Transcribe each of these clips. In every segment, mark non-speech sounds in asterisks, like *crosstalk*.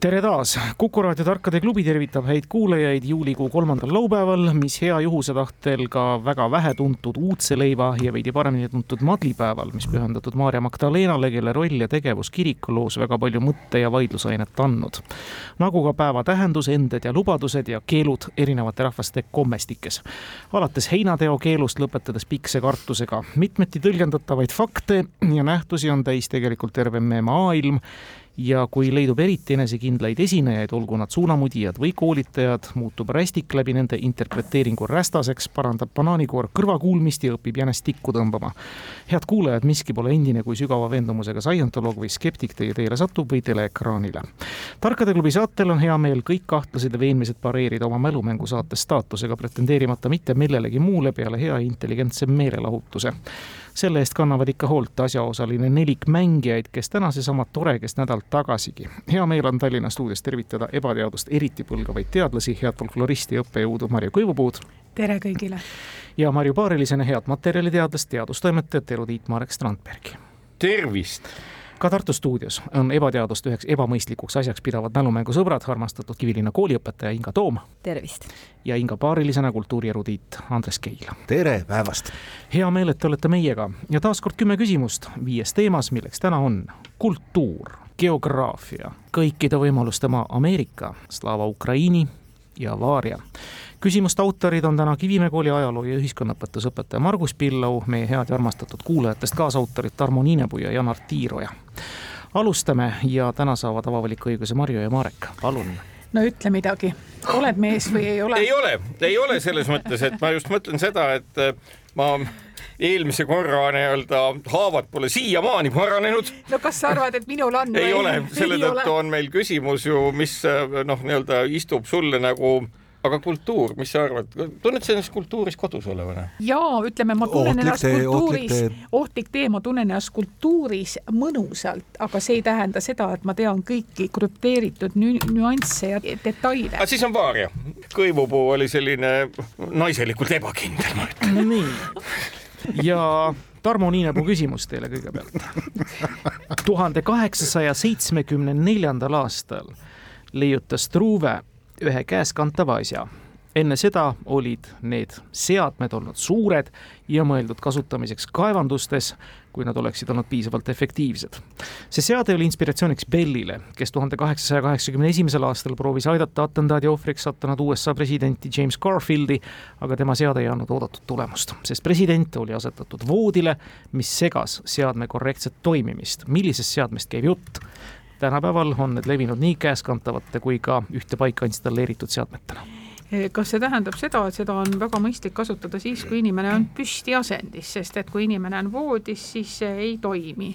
tere taas, Kuku raadio Tarkade klubi tervitab häid kuulajaid juulikuu kolmandal laupäeval, mis hea juhuse tahtel ka väga vähetuntud uudseleiva ja veidi paremini tuntud madlipäeval, mis pühendatud Maarja Magdalenale, kelle roll ja tegevus kirikuloos väga palju mõtte- ja vaidlusainet andnud. nagu ka päeva tähendus, ended ja lubadused ja keelud erinevate rahvaste kommestikes. alates heinateo keelust lõpetades pikse kartusega, mitmeti tõlgendatavaid fakte ja nähtusi on täis tegelikult terve meie maailm ja kui leidub eriti enesekindlaid esinejaid, olgu nad suunamudijad või koolitajad, muutub rästik läbi nende interpreteeringu rästaseks, parandab banaanikoor kõrvakuulmist ja õpib jänest tikku tõmbama. head kuulajad, miski pole endine, kui sügava veendumusega saientoloog või skeptik teie teele satub või teleekraanile. tarkade klubi saatel on hea meel kõik kahtlased ja veenmised pareerida oma mälumängusaate staatusega, pretendeerimata mitte millelegi muule peale hea intelligentse meelelahutuse selle eest kannavad ikka hoolt asjaosaline nelik mängijaid, kes täna seesama torekest nädal tagasigi. hea meel on Tallinna stuudios tervitada ebateadust eriti põlgavaid teadlasi, head folkloristi ja õppejõudu Marju Kõivupuud. tere kõigile! ja Marju Paarilisena head materjaliteadlast, teadustoimetajat Erudiit Marek Strandbergi. tervist! Ka Tartu stuudios on ebateadust üheks ebamõistlikuks asjaks pidavad mälumängusõbrad, armastatud Kivilinna kooliõpetaja Inga Toom. tervist! ja Inga paarilisena kultuurierudiit Andres Keil. tere päevast! hea meel, et te olete meiega ja taaskord kümme küsimust viies teemas, milleks täna on kultuur, geograafia, kõikide võimaluste maa Ameerika, Slava Ukraini ja Vaaria küsimuste autorid on täna Kivimäe kooli ajaloo ja ühiskonnaõpetusõpetaja Margus Pillau, meie head ja armastatud kuulajatest kaasautorid Tarmo Niinepuu ja Janar Tiiroja. alustame ja täna saavad avavaliku õiguse Marju ja Marek, palun no ütle midagi, oled mees või ei ole? ei ole, ei ole selles mõttes, et ma just mõtlen seda, et äh, ma eelmise korra nii-öelda haavad pole siiamaani paranenud. no kas sa arvad, et minul on? ei ole, selle tõttu on meil küsimus ju, mis äh, noh, nii-öelda istub sulle nagu aga kultuur, mis sa arvad, tunned sa ennast kultuuris kodus olevana? jaa, ütleme, ma tunnen ennast kultuuris, ohtlik tee, ma tunnen ennast kultuuris mõnusalt, aga see ei tähenda seda, et ma tean kõiki krüpteeritud nüansse ja detaile. aga siis on vaaria. kõivupuu oli selline naiselikult ebakindel, ma ütlen. nii, ja Tarmo Niinepuu küsimus teile kõigepealt. tuhande kaheksasaja seitsmekümne neljandal aastal leiutas Struve ühe käeskantava asja. enne seda olid need seadmed olnud suured ja mõeldud kasutamiseks kaevandustes, kui nad oleksid olnud piisavalt efektiivsed. see seade oli inspiratsiooniks Bellile, kes tuhande kaheksasaja kaheksakümne esimesel aastal proovis aidata atentaadi ohvriks sattunud USA presidenti James Garfieldi, aga tema seade ei andnud oodatud tulemust, sest president oli asetatud voodile, mis segas seadme korrektset toimimist. millisest seadmest käib jutt? Tänapäeval on need levinud nii käeskantavate kui ka ühte paika installeeritud seadmetena kas see tähendab seda, et seda on väga mõistlik kasutada siis, kui inimene on püstiasendis, sest et kui inimene on voodis, siis see ei toimi.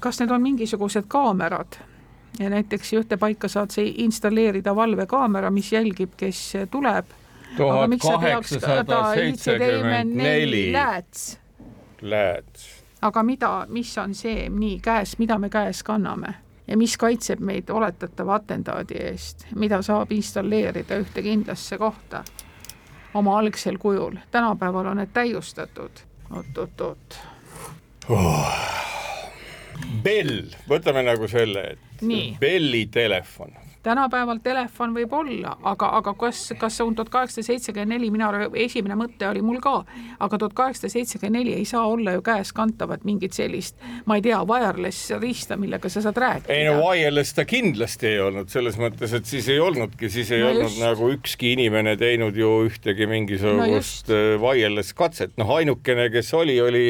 kas need on mingisugused kaamerad? ja näiteks ühte paika saad sa installeerida valvekaamera, mis jälgib, kes tuleb. tuhat kaheksasada seitsekümmend neli. Lääts. Lääts. aga mida, mis on see nii käes, mida me käes kanname? Ja mis kaitseb meid oletatava atendaadi eest, mida saab installeerida ühte kindlasse kohta oma algsel kujul. tänapäeval on need täiustatud oot,. oot-oot-oot oh.. Bell, võtame nagu selle, et Nii. Belli telefon tänapäeval telefon võib olla, aga, aga kas, kas see on tuhat kaheksasada seitsekümmend neli, mina, esimene mõte oli mul ka, aga tuhat kaheksasada seitsekümmend neli ei saa olla ju käeskantavat mingit sellist, ma ei tea, wireless riista, millega sa saad rääkida. ei no wireless ta kindlasti ei olnud, selles mõttes, et siis ei olnudki, siis ei no olnud just. nagu ükski inimene teinud ju ühtegi mingisugust no äh, wireless katset, noh, ainukene, kes oli, oli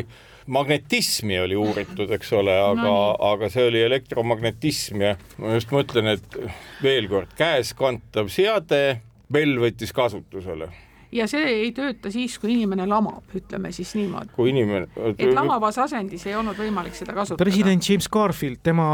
magnetismi oli uuritud, eks ole, aga no,, aga see oli elektromagnetism ja ma just mõtlen, et veel kord, käeskantav seade, Bell võttis kasutusele ja see ei tööta siis, kui inimene lamab, ütleme siis niimoodi. kui inimene. et lamavas asendis ei olnud võimalik seda kasutada. president James Garfield, tema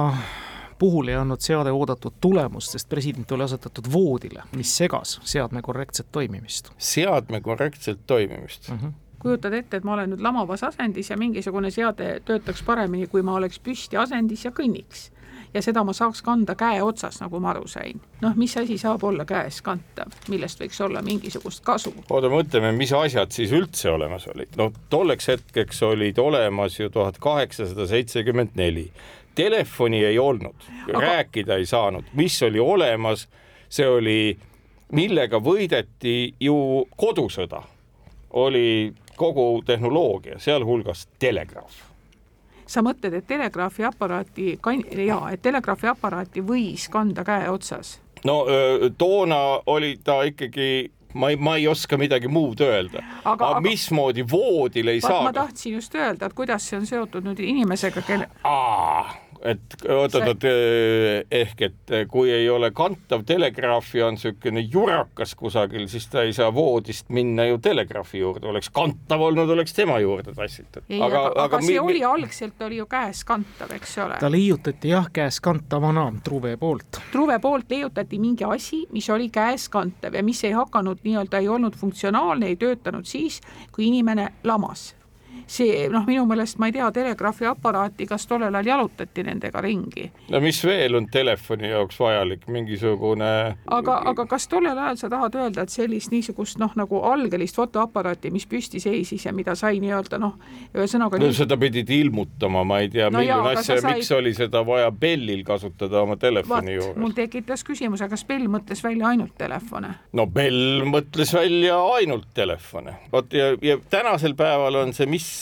puhul ei andnud seade oodatud tulemust, sest president oli asetatud voodile, mis segas seadme korrektset toimimist. seadme korrektset toimimist mm? -hmm kujutad ette, et ma olen nüüd lamavas asendis ja mingisugune seade töötaks paremini, kui ma oleks püsti asendis ja kõnniks ja seda ma saaks kanda käe otsas, nagu ma aru sain. noh, mis asi saab olla käes kantav, millest võiks olla mingisugust kasu? oota, mõtleme, mis asjad siis üldse olemas olid. no tolleks hetkeks olid olemas ju tuhat kaheksasada seitsekümmend neli. Telefoni ei olnud, Aga... rääkida ei saanud, mis oli olemas, see oli, millega võideti ju kodusõda, oli kogu tehnoloogia, sealhulgas telegraaf sa mõtled, et telegraafiaparaati, jaa, et telegraafiaparaati võis kanda käe otsas? no toona oli ta ikkagi ma ei, ma ei oska midagi muud öelda. aga, aga mismoodi voodil ei saa? ma tahtsin just öelda, et kuidas see on seotud nüüd inimesega, kelle et oot-oot, ehk et kui ei ole kantav telegraaf ja on niisugune jurakas kusagil, siis ta ei saa voodist minna ju telegraafi juurde, oleks kantav olnud, oleks tema juurde tassitud. aga, aga, aga see oli algselt oli ju käes kantav, eks ole. ta leiutati jah, käes kantavana Truve poolt. Truve poolt leiutati mingi asi, mis oli käes kantav ja mis ei hakanud nii-öelda, ei olnud funktsionaalne, ei töötanud siis, kui inimene lamas see noh, minu meelest ma ei tea, telegraafiaparaati, kas tollel ajal jalutati nendega ringi? no mis veel on telefoni jaoks vajalik, mingisugune aga, aga kas tollel ajal sa tahad öelda, et sellist niisugust noh, nagu algelist fotoaparaati, mis püsti seisis ja mida sai nii-öelda noh, ühesõnaga no nii... seda pidid ilmutama, ma ei tea no, milline asja, sai... miks oli seda vaja Bellil kasutada oma telefoni Vaat, juures? mul tekitas küsimuse, kas Bell mõtles välja ainult telefone? no Bell mõtles välja ainult telefone, vot ja, ja tänasel päeval on see mis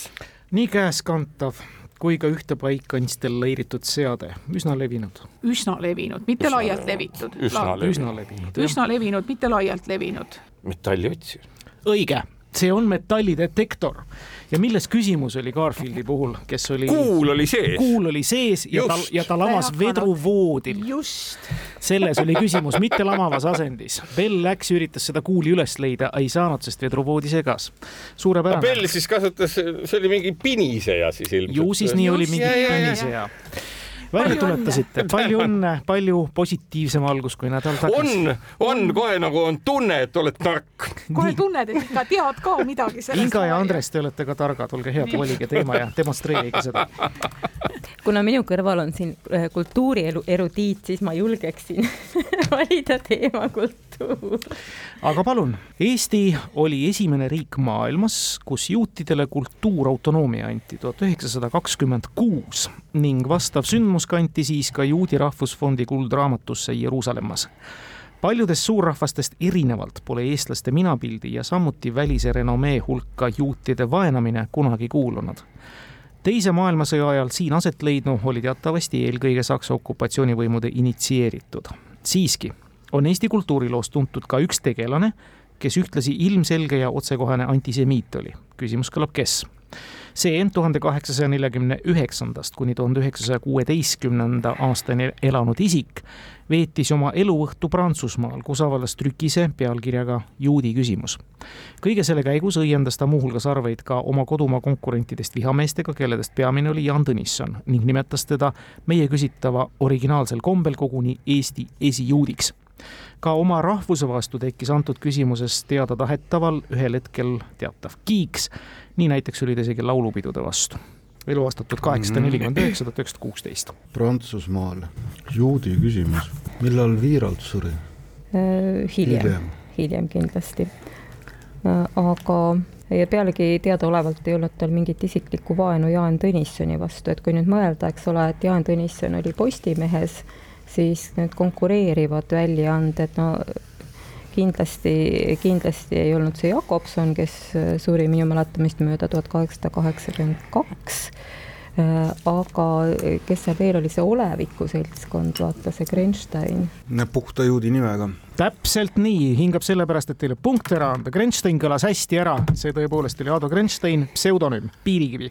nii käeskantav kui ka ühte paika installeeritud seade, üsna levinud. üsna levinud, mitte üsna laialt levitud. üsna levinud. üsna levinud, üsna levinud, mitte laialt levinud. metalliotsija. õige see on metallidetektor ja milles küsimus oli Garfieldi puhul, kes oli. kuul oli sees. kuul oli sees ja just. ta, ja ta lamas vedruvoodil. selles oli küsimus, mitte lamavas asendis. Bell läks, üritas seda kuuli üles leida, ei saanud, sest vedruvoodi segas. suurepärane. Bell siis kasutas, see oli mingi piniseja siis ilmselt. ju siis nii oli mingi piniseja välja tuletasite, palju õnne, palju positiivsem algus kui nädal tagasi. on, on kohe nagu on tunne, et oled tark. kohe tunned, et ikka tead ka midagi sellest. Inga ja Andres, te olete ka targad, olge head, valige teema ja demonstreerige seda. kuna minu kõrval on siin äh, kultuurielu erudiit, siis ma julgeksin *laughs* valida teema kultuur. aga palun, Eesti oli esimene riik maailmas, kus juutidele kultuurautonoomia anti tuhat üheksasada kakskümmend kuus ning vastav sündmus kanti siis ka Juudi Rahvusfondi kuldraamatusse Jeruusalemmas paljudest suurrahvastest erinevalt pole eestlaste minapildi ja samuti välise renomee hulka juutide vaenamine kunagi kuulunud teise maailmasõja ajal siin aset leidnu oli teatavasti eelkõige Saksa okupatsioonivõimude initsieeritud. siiski on Eesti kultuuriloos tuntud ka üks tegelane, kes ühtlasi ilmselge ja otsekohene antisemiit oli. küsimus kõlab, kes? See tuhande kaheksasaja neljakümne üheksandast kuni tuhande üheksasaja kuueteistkümnenda aastani elanud isik veetis oma eluõhtu Prantsusmaal, kus avaldas trükise pealkirjaga Juudi küsimus. kõige selle käigus õiendas ta muuhulgas arveid ka oma kodumaa konkurentidest vihameestega, kelledest peamine oli Jaan Tõnisson ning nimetas teda meie küsitava originaalsel kombel koguni Eesti esijuudiks ka oma rahvuse vastu tekkis antud küsimuses teada-tahetaval ühel hetkel teatav kiiks. nii näiteks oli ta isegi laulupidude vastu. eluaastat tuhat kaheksasada nelikümmend üheksa, tuhat üheksasada kuusteist. Prantsusmaal, juudi küsimus, millal Viiralt suri äh,? hiljem, hiljem kindlasti äh,. aga ja pealegi teadaolevalt ei olnud tal mingit isiklikku vaenu Jaan Tõnissoni vastu, et kui nüüd mõelda, eks ole, et Jaan Tõnisson oli Postimehes siis need konkureerivad väljaanded, no kindlasti, kindlasti ei olnud see Jakobson, kes suri minu mäletamist mööda tuhat kaheksasada kaheksakümmend kaks, aga kes seal veel oli, see Oleviku seltskond, vaata see Grenstein. puhta juudi nimega. täpselt nii, hingab sellepärast, et teile punkt ära anda, Grenstein kõlas hästi ära, see tõepoolest oli Ado Grenstein, pseudonüüm, Piirikivi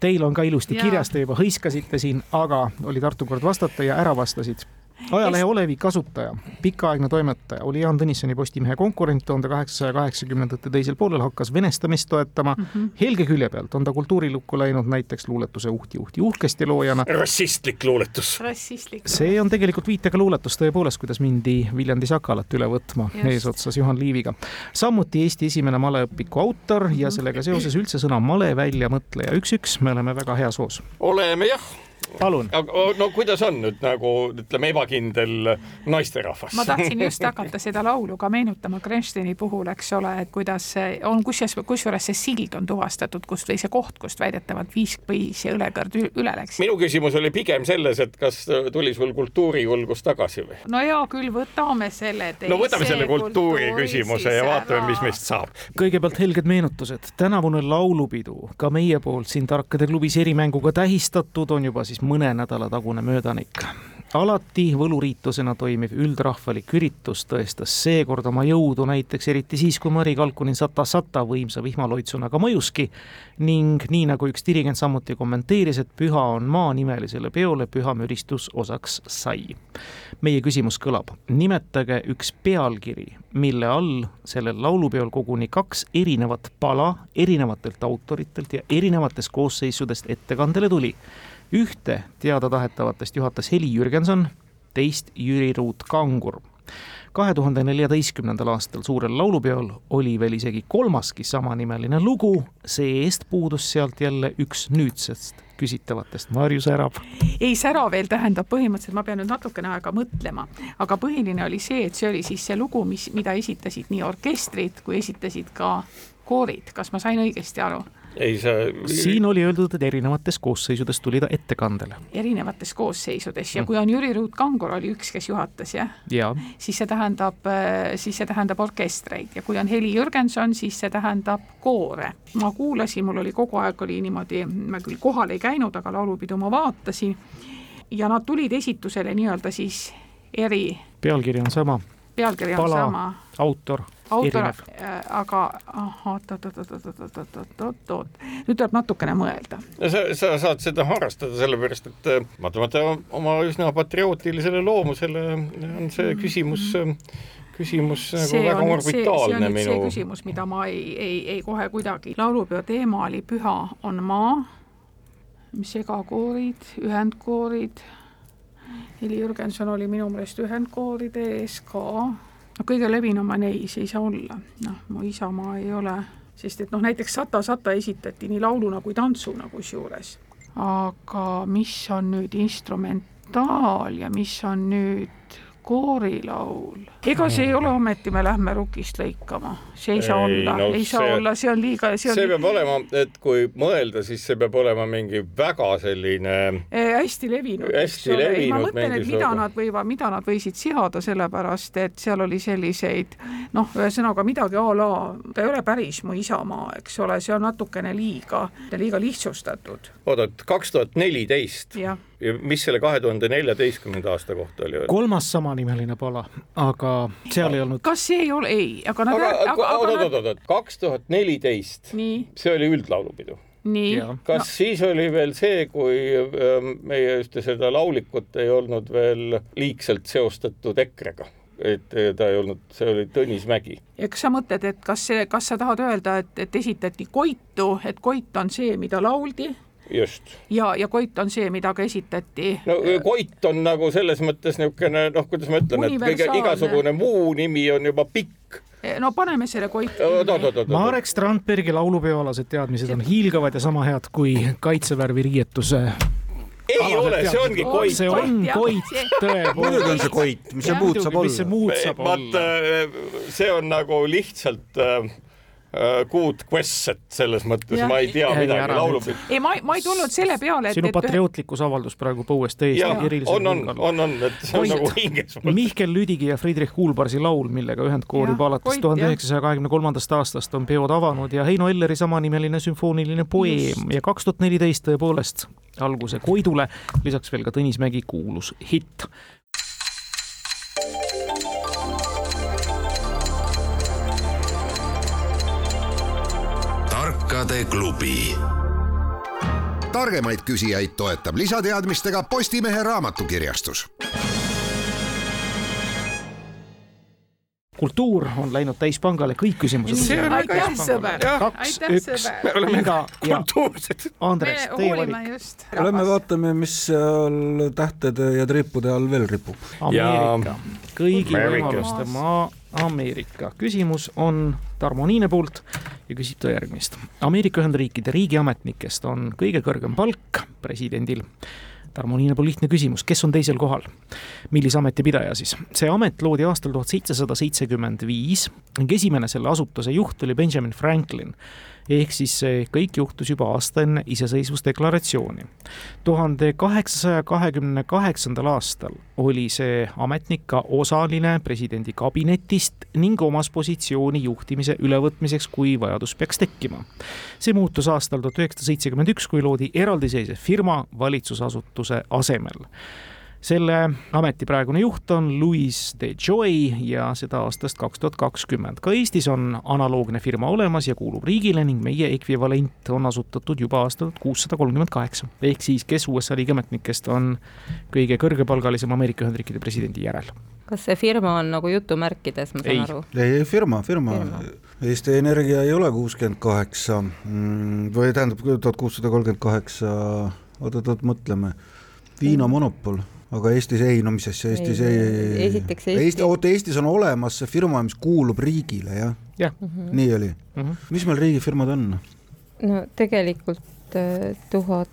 Teil on ka ilusti ja. kirjas, te juba hõiskasite siin, aga oli Tartu kord vastata ja ära vastasid ajalehe Olevik asutaja, pikaaegne toimetaja oli Jaan Tõnissoni Postimehe konkurent tuhande kaheksasaja kaheksakümnendate teisel poolel, hakkas venestamist toetama mm. -hmm. helge külje pealt on ta kultuurilukku läinud näiteks luuletuse Uhti, uhti uhkesti loojana. rassistlik luuletus. rassistlik. see on tegelikult viitega luuletus tõepoolest, kuidas mindi Viljandi Sakalat üle võtma Just. eesotsas Juhan Liiviga. samuti Eesti esimene maleõpiku autor ja mhm. sellega seoses üldse sõna male väljamõtleja üks-üks, me oleme väga heas hoos. oleme jah palun. no kuidas on nüüd nagu ütleme, ebakindel naisterahvas? ma tahtsin just hakata seda laulu ka meenutama Grensteini puhul, eks ole, et kuidas on, kusjuures, kusjuures see sild on tuvastatud, kust või see koht, kust väidetavalt viiskpõis ja õlekõrd üle läks. minu küsimus oli pigem selles, et kas tuli sul kultuurivõlgus tagasi või? no hea küll, võtame selle teise no võtame selle kultuuri küsimuse ja vaatame, mis meist saab. kõigepealt helged meenutused. tänavune laulupidu ka meie poolt siin Tarkade klubis erimänguga tähistatud on juba siis mõne nädala tagune möödanik. alati võluriitusena toimiv üldrahvalik üritus tõestas seekord oma jõudu näiteks eriti siis, kui Mari Kalkunin Sata Sata võimsa vihmaloitsuna ka mõjuski ning nii nagu üks dirigent samuti kommenteeris, et Püha on maa nimelisele peole püha müristus osaks sai. meie küsimus kõlab, nimetage üks pealkiri, mille all sellel laulupeol koguni kaks erinevat pala erinevatelt autoritelt ja erinevatest koosseisudest ettekandele tuli ühte teadatahetavast juhatas Heli Jürgenson, teist Jüri Ruut-Kangur. kahe tuhande neljateistkümnendal aastal suurel laulupeol oli veel isegi kolmaski samanimeline lugu, see-eest puudus sealt jälle üks nüüdsest küsitavatest, Marju Särav. ei, sära veel tähendab põhimõtteliselt, ma pean nüüd natukene aega mõtlema, aga põhiline oli see, et see oli siis see lugu, mis, mida esitasid nii orkestrid kui esitasid ka koorid, kas ma sain õigesti aru? Ei, sa. siin oli öeldud, et erinevates koosseisudes tuli ta ettekandele. erinevates koosseisudes ja mm. kui on Jüri Ruut-Kangur oli üks, kes juhatas, jah ja.? siis see tähendab, äh, siis see tähendab orkestreid ja kui on Heli Jürgenson, siis see tähendab koore. ma kuulasin, mul oli kogu aeg oli niimoodi, ma küll kohal ei käinud, aga laulupidu ma vaatasin ja nad tulid esitusele nii-öelda siis eri. pealkiri on sama. pealkiri on Pala, sama. autor autor, äh, aga oot-oot-oot-oot-oot-oot-oot, nüüd tuleb natukene mõelda. sa, sa saad seda harrastada, sellepärast et äh, vaatamata oma üsna patriootilisele loomusele äh, on see küsimus küsimus nagu see väga on, orbitaalne see, see minu. see küsimus, mida ma ei, ei, ei kohe kuidagi, laulupeo teema oli Püha on maa, segakoorid, ühendkoorid, Heli Jürgenson oli minu meelest ühendkooride ees ka no kõige levinum on ei, see ei saa olla, noh, mu isamaa ei ole, sest et noh, näiteks Sata Sata esitati nii lauluna kui tantsuna kusjuures. aga mis on nüüd instrumentaal ja mis on nüüd koorilaul. ega see ei ole ometi, me lähme rukist lõikama, see ei saa ei, olla no,, ei saa see, olla, see on liiga, see on see peab olema, et kui mõelda, siis see peab olema mingi väga selline äh, hästi levinud, hästi levinud ma mõtlen, et mida nad võivad, mida nad võisid seada, sellepärast et seal oli selliseid noh, ühesõnaga midagi a la, ta ei ole päris mu isamaa, eks ole, see on natukene liiga, liiga lihtsustatud. oodad, kaks tuhat neliteist. Ja mis selle kahe tuhande neljateistkümnenda aasta kohta oli? kolmas samanimeline pala, aga seal ei olnud. kas see ei ole, ei, aga nad. aga, aga, oot, oot, oot, oot, kaks tuhat neliteist, see oli üldlaulupidu nii. kas no. siis oli veel see, kui ähm, meie ühte seda laulikut ei olnud veel liigselt seostatud EKRE-ga? et ta ei olnud, see oli Tõnis Mägi. ja kas sa mõtled, et kas see, kas sa tahad öelda, et, et esitati Koitu, et Koit on see, mida lauldi just. ja, ja Koit on see, mida ka esitati. no Koit on nagu selles mõttes niisugune noh, kuidas ma ütlen, et kõige igasugune muu nimi on juba pikk eh, no paneme selle Koiti. Marek Strandbergi laulupeoalased teadmised on hiilgavad ja sama head kui kaitsevärvi riietuse ei ole, see ongi Koit. see on Koit, tõepoolest. muidugi on see Koit, mis see muud saab olla? mis see muud saab olla? vaat äh, see on nagu lihtsalt äh, good äh, question selles mõttes, ma ei tea ja, midagi laulupidu. ei, ma, ma ei tulnud selle peale, et sinu patriootlikkus avaldus praegu põues täiesti erilisel on, on, on, on, et see on Koit. nagu hinges. Mihkel Lüdigi ja Friedrich Kuulbarsi laul, millega ühendkoor juba alates tuhande üheksasaja kahekümne kolmandast aastast on peod avanud ja Heino Elleri samanimeline sümfooniline poeem Just. ja kaks tuhat neliteist tõepoolest alguse Koidule, lisaks veel ka Tõnis Mägi kuulus hitt tarkade klubi. targemaid küsijaid toetab lisateadmistega Postimehe raamatukirjastus. kultuur on läinud täispangale, kõik küsimused. see on väga hea sõber. kaks, üks, me oleme ka *laughs* kultuursed. Andres, teie valik. Lähme vaatame, mis seal tähtede ja triipude all veel ripub. Ameerika, kõigi võimaluste maa Ameerika. küsimus on Tarmo Niine poolt ja küsib ta järgmist. Ameerika Ühendriikide riigiametnikest on kõige kõrgem palk presidendil Tarmo Niine poolt lihtne küsimus, kes on teisel kohal? millise ametipidaja siis? see amet loodi aastal tuhat seitsesada seitsekümmend viis ning esimene selle asutuse juht oli Benjamin Franklin. ehk siis see kõik juhtus juba aasta enne iseseisvusdeklaratsiooni. tuhande kaheksasaja kahekümne kaheksandal aastal oli see ametnik ka osaline presidendi kabinetist ning omas positsiooni juhtimise ülevõtmiseks, kui vajadus peaks tekkima. see muutus aastal tuhat üheksasada seitsekümmend üks, kui loodi eraldiseisev firma valitsusasutuse asemel selle ameti praegune juht on Louis de Joy ja seda aastast kaks tuhat kakskümmend. ka Eestis on analoogne firma olemas ja kuulub riigile ning meie ekvivalent on asutatud juba aastal kuussada kolmkümmend kaheksa. ehk siis, kes USA riigiametnikest on kõige kõrgepalgalisem Ameerika Ühendriikide presidendi järel? kas see firma on nagu jutumärkides, ma saan Ei. aru? ei, ei firma, firma, Firma. firma. Eesti Energia ei ole kuuskümmend kaheksa või tähendab tuhat kuussada kolmkümmend kaheksa, oot-oot-oot, mõtleme, viinamonopol aga Eestis ei, no mis asja, Eestis ei, Ei, ei, esiteks Eesti- Eesti, oota Eestis on olemas see firma, mis kuulub riigile, jah? jah nii oli mm. -hmm. mis meil riigifirmad on? no tegelikult äh, tuhat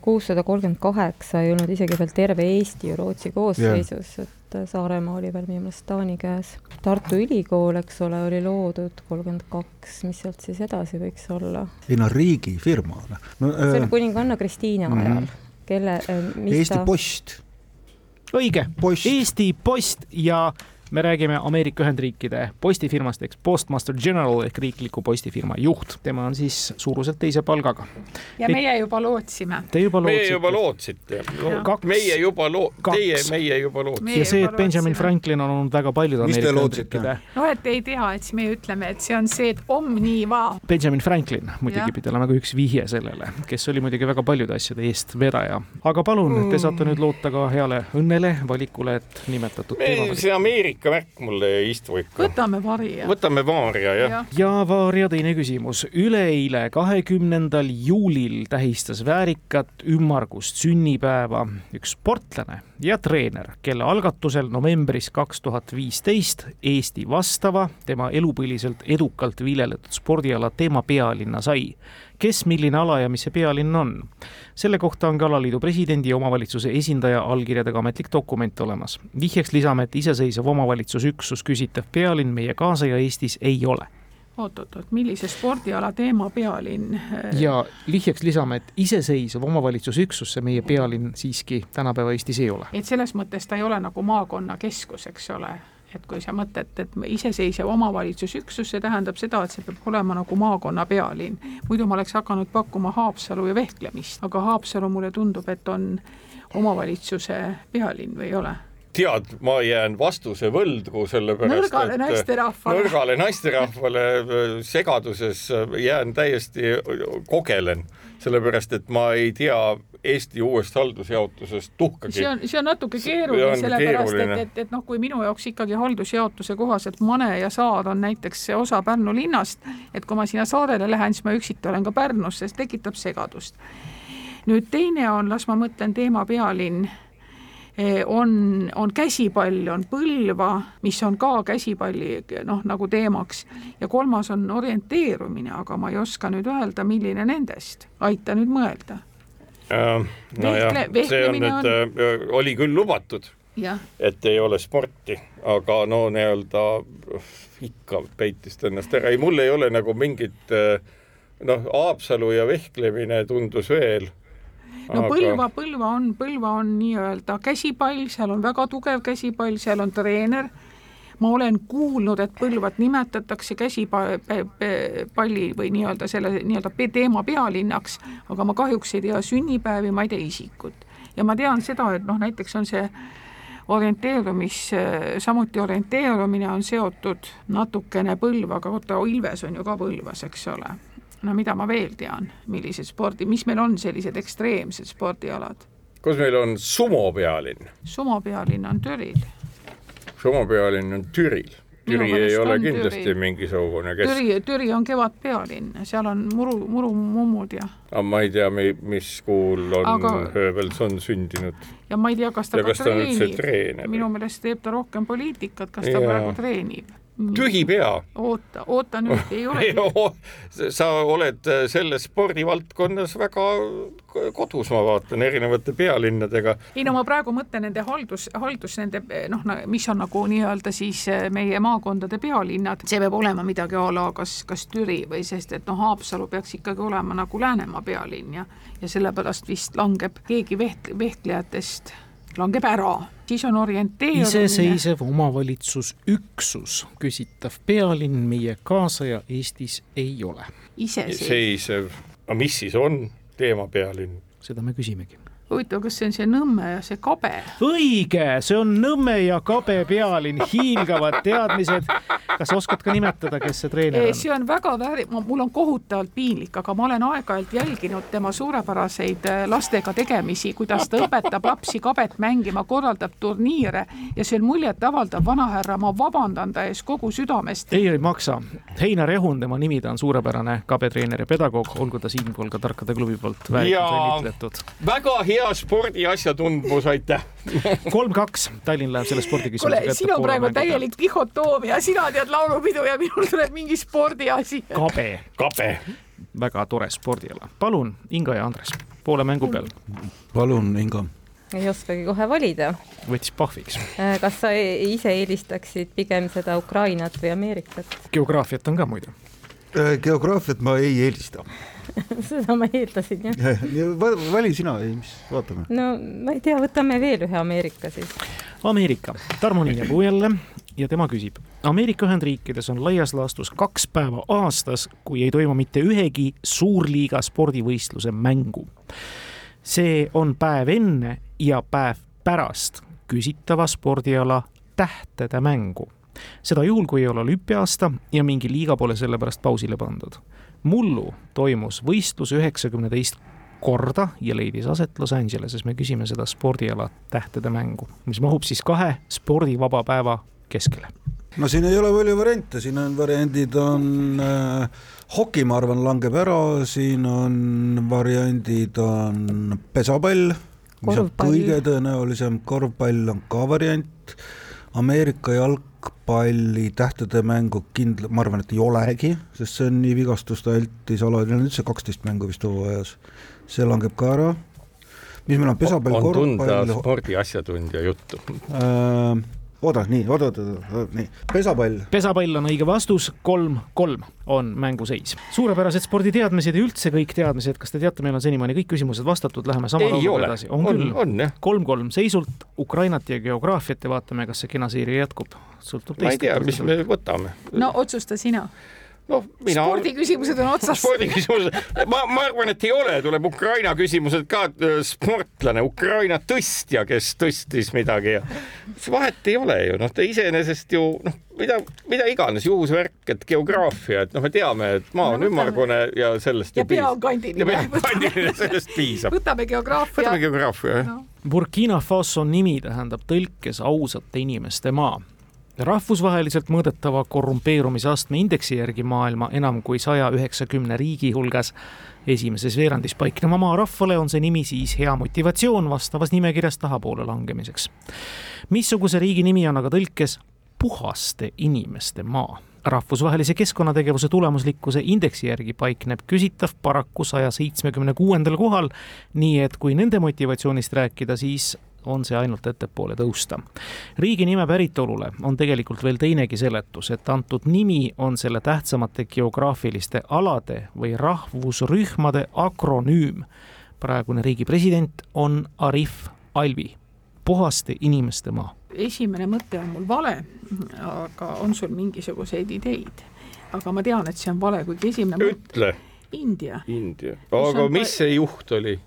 kuussada kolmkümmend kaheksa ei olnud isegi veel terve Eesti ju Rootsi koosseisus yeah., et äh, Saaremaa oli veel minu meelest Taani käes. Tartu Ülikool, eks ole, oli loodud kolmkümmend kaks, mis sealt siis edasi võiks olla? ei no riigifirma no,. see oli kuninganna Kristiina mhm. ajal, kelle, mis Eesti ta Post, õige, Post, Eesti Post ja me räägime Ameerika Ühendriikide postifirmast ehk Postmaster General ehk riikliku postifirma juht. tema on siis suuruselt teise palgaga. ja meie juba lootsime. Te juba meie lootsite. juba lootsite. Kaks. meie juba loo-, teie, meie juba lootsite. Meie ja see, et Benjamin lootsime. Franklin on olnud väga paljude Ameerika? Ühendriikide no et ei tea, et siis me ütleme, et see on see, et omniva. Benjamin Franklin muidugi pidi olema ka üks vihje sellele, kes oli muidugi väga paljude asjade eestvedaja. aga palun, te saate nüüd loota ka heale õnnele, valikule, et nimetatud see Ameerika märk mulle ei istu ikka. võtame varja. võtame Vaaria jah ja.. ja Vaaria teine küsimus. üleeile, kahekümnendal juulil tähistas väärikat ümmargust sünnipäeva üks sportlane ja treener, kelle algatusel novembris kaks tuhat viisteist Eesti vastava, tema elupõliselt edukalt viljeletud spordiala teema pealinna sai. Kes, milline ala ja mis see pealinn on? selle kohta on ka alaliidu presidendi ja omavalitsuse esindaja allkirjadega ametlik dokument olemas. vihjeks lisame, et iseseisev omavalitsusüksus küsitav pealinn meie kaasaja Eestis ei ole oot-oot-oot, millise spordiala teema pealinn? ja vihjeks lisame, et iseseisev omavalitsusüksus see meie pealinn siiski tänapäeva Eestis ei ole. et selles mõttes ta ei ole nagu maakonnakeskus, eks ole et kui sa mõtled, et iseseisev omavalitsusüksus, see tähendab seda, et see peab olema nagu maakonna pealinn. muidu ma oleks hakanud pakkuma Haapsalu ja vehklemist, aga Haapsalu mulle tundub, et on omavalitsuse pealinn või ei ole tead, ma jään vastuse võlgu, sellepärast nõrgale naisterahvale. nõrgale naisterahvale segaduses jään täiesti, kogelen, sellepärast et ma ei tea Eesti uuest haldusjaotusest tuhkagi. see on, see on natuke keeruline, sellepärast et, et, et noh, kui minu jaoks ikkagi haldusjaotuse kohaselt Mane ja Saar on näiteks osa Pärnu linnast, et kui ma sinna saarele lähen, siis ma üksiti olen ka Pärnus, see tekitab segadust. nüüd teine on, las ma mõtlen, teema pealinn on, on käsipall, on Põlva, mis on ka käsipalli noh, nagu teemaks. Ja kolmas on orienteerumine, aga ma ei oska nüüd öelda, milline nendest, aita nüüd mõelda. Nojah Vehkle-, see on nüüd on..., oli küll lubatud, et ei ole sporti, aga no nii-öelda ikka peitis ta ennast ära, ei mul ei ole nagu mingit noh, Haapsalu ja vehklemine tundus veel no Põlva, Põlva on, Põlva on nii-öelda käsipall, seal on väga tugev käsipall, seal on treener. ma olen kuulnud, et Põlvat nimetatakse käsipalli või nii-öelda selle nii-öelda teema pealinnaks, aga ma kahjuks ei tea sünnipäevi, ma ei tea isikut. ja ma tean seda, et noh, näiteks on see orienteerumis, samuti orienteerumine on seotud natukene Põlvaga, oota, Ilves on ju ka Põlvas, eks ole no mida ma veel tean, millised spordi, mis meil on sellised ekstreemsed spordialad? kus meil on sumo pealinn? sumo pealinn on Türil. sumo pealinn on Türil Türi ei ole kindlasti Türi. mingisugune kes... Türi, Türi on kevadpealinn, seal on muru, murumummud ja. aga ma ei tea, mis kuul on aga... Höövelson sündinud. ja ma ei tea, kas ta ja ka kas treenib. minu meelest teeb ta rohkem poliitikat, kas ta ja. praegu treenib. Tühi pea. oota, oota nüüd, ei ole *laughs* sa oled äh, selles spordivaldkonnas väga kodus, ma vaatan, erinevate pealinnadega. ei no ma praegu mõtlen nende haldus, haldus nende noh, mis on nagu nii-öelda siis äh, meie maakondade pealinnad, see peab olema midagi a la kas, kas Türi või sest et noh, Haapsalu peaks ikkagi olema nagu Läänemaa pealinn ja, ja sellepärast vist langeb keegi veht-, vehklejatest langeb ära, siis on orienteerumine. iseseisev omavalitsusüksus, küsitav pealinn meie kaasaja Eestis ei ole. iseseisev, aga mis siis on teemapealinn? seda me küsimegi huvitav, kas see on see Nõmme ja see Kabe? õige, see on Nõmme ja Kabe pealinn, hiilgavad teadmised. kas oskad ka nimetada, kes see treener on? see on väga vääri-, mul on kohutavalt piinlik, aga ma olen aeg-ajalt jälginud tema suurepäraseid äh, lastega tegemisi, kuidas ta õpetab lapsi kabet mängima, korraldab turniire ja see on muljetavaldav, vanahärra, ma vabandan ta ees kogu südamest. ei, ei maksa. Heinar Ehun, tema nimi, ta on suurepärane kabetreener ja pedagoog, olgu ta siinpool ka Tarkade klubi poolt vääriliselt õnnitletud. väga hea hea spordiasjatundmus, aitäh kolm-kaks, Tallinn läheb selle spordiküsimuse kätte. siin on praegu täielik dihhotoomia, sina tead laulupidu ja minul tuleb mingi spordiasi. kabe. kabe. väga tore spordiala. palun, Inga ja Andres, poole mängu peal. palun, Inga ei oskagi kohe valida. võttis pahviks. Äh, kas sa e-, ise eelistaksid pigem seda Ukrainat või Ameerikat? geograafiat on ka muidu. Äh, geograafiat ma ei eelista *laughs* seda ma eeldasin jah vali sina, ei mis, vaatame. no ma ei tea, võtame veel ühe Ameerika siis. Ameerika, Tarmo Niinepuu jälle ja tema küsib. Ameerika Ühendriikides on laias laastus kaks päeva aastas, kui ei toimu mitte ühegi suurliiga spordivõistluse mängu. see on päev enne ja päev pärast küsitava spordiala tähtede mängu seda juhul, kui ei ole olümpiaasta ja mingi liiga pole sellepärast pausile pandud. Mullu toimus võistlus üheksakümne teist korda ja leidis aset Los Angeleses. me küsime seda spordiala tähtede mängu, mis mahub siis kahe spordivaba päeva keskele. no siin ei ole palju variante, siin on variandid on äh, hoki, ma arvan, langeb ära, siin on variandid on pesapall, mis on kõige tõenäolisem, korvpall on ka variant, Ameerika jalg jalgpalli tähtede mängu kindla-, ma arvan, et ei olegi, sest see on nii vigastuste altis ala, neil on üldse kaksteist mängu vist hooajas, see langeb ka ära. mis meil on pesapall, korvpall. on tunda spordi asjatundja juttu äh, oota, nii, oota, oota, oota, nii, pesapall. pesapall on õige vastus, kolm-kolm on mänguseis. suurepärased sporditeadmised ja üldse kõik teadmised, kas te teate, meil on senimaani kõik küsimused vastatud, läheme sama lauluga edasi. on, on küll, kolm-kolm seisult Ukrainat ja geograafiat ja vaatame, kas see kena seeria jätkub. sõltub teist. ma ei tea, mis me võtame. no otsusta sina noh, mina. spordiküsimused on otsas. spordiküsimused, ma, ma arvan, et ei ole, tuleb Ukraina küsimused ka, äh, sportlane, Ukraina tõstja, kes tõstis midagi ja vahet ei ole ju, noh, ta iseenesest ju noh, mida, mida iganes, juhusvärk, et geograafia, et noh, me teame, et maa on ümmargune ja sellest ja pea on kandiline. ja pea on kandiline, sellest piisab. võtame geograafia. võtame geograafia, jah no.. Burkina Faso nimi tähendab tõlkes ausate inimeste maa rahvusvaheliselt mõõdetava korrumpeerumisastme indeksi järgi maailma enam kui saja üheksakümne riigi hulgas esimeses veerandis paikneva maa rahvale on see nimi siis hea motivatsioon vastavas nimekirjas tahapoole langemiseks. missuguse riigi nimi on aga tõlkes puhaste inimeste maa? rahvusvahelise keskkonnategevuse tulemuslikkuse indeksi järgi paikneb küsitav paraku saja seitsmekümne kuuendal kohal, nii et kui nende motivatsioonist rääkida, siis on see ainult ettepoole tõusta. riigi nime päritolule on tegelikult veel teinegi seletus, et antud nimi on selle tähtsamate geograafiliste alade või rahvusrühmade akronüüm. praegune riigi president on Arif Alvi, puhaste inimeste maa. esimene mõte on mul vale, aga on sul mingisuguseid ideid? aga ma tean, et see on vale, kuigi esimene ütle India. India, aga mis see juht oli?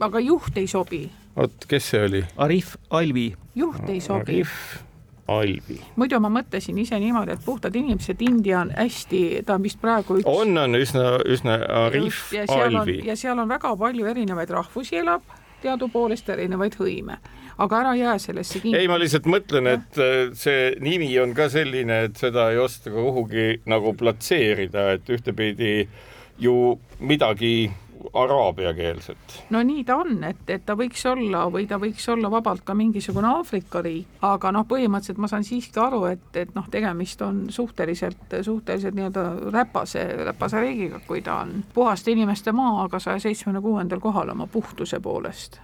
aga juht ei sobi oot, kes see oli? Arif Alvi. juht ei sobi. Arif Alvi. muidu ma mõtlesin ise niimoodi, et puhtad inimesed, India on hästi, ta on vist praegu üks. on, on üsna, üsna Arif ja Alvi. ja seal on väga palju erinevaid rahvusi elab teadupoolest erinevaid hõime aga ära jää sellesse kinni. ei, ma lihtsalt mõtlen, et äh, see nimi on ka selline, et seda ei oska ka kuhugi nagu platseerida, et ühtepidi ju midagi araabiakeelset. no nii ta on, et, et ta võiks olla või ta võiks olla vabalt ka mingisugune Aafrika riik, aga noh, põhimõtteliselt ma saan siiski aru, et, et noh, tegemist on suhteliselt, suhteliselt nii-öelda räpase, räpase riigiga, kui ta on puhaste inimeste maa, aga saja seitsmekümne kuuendal kohal oma puhtuse poolest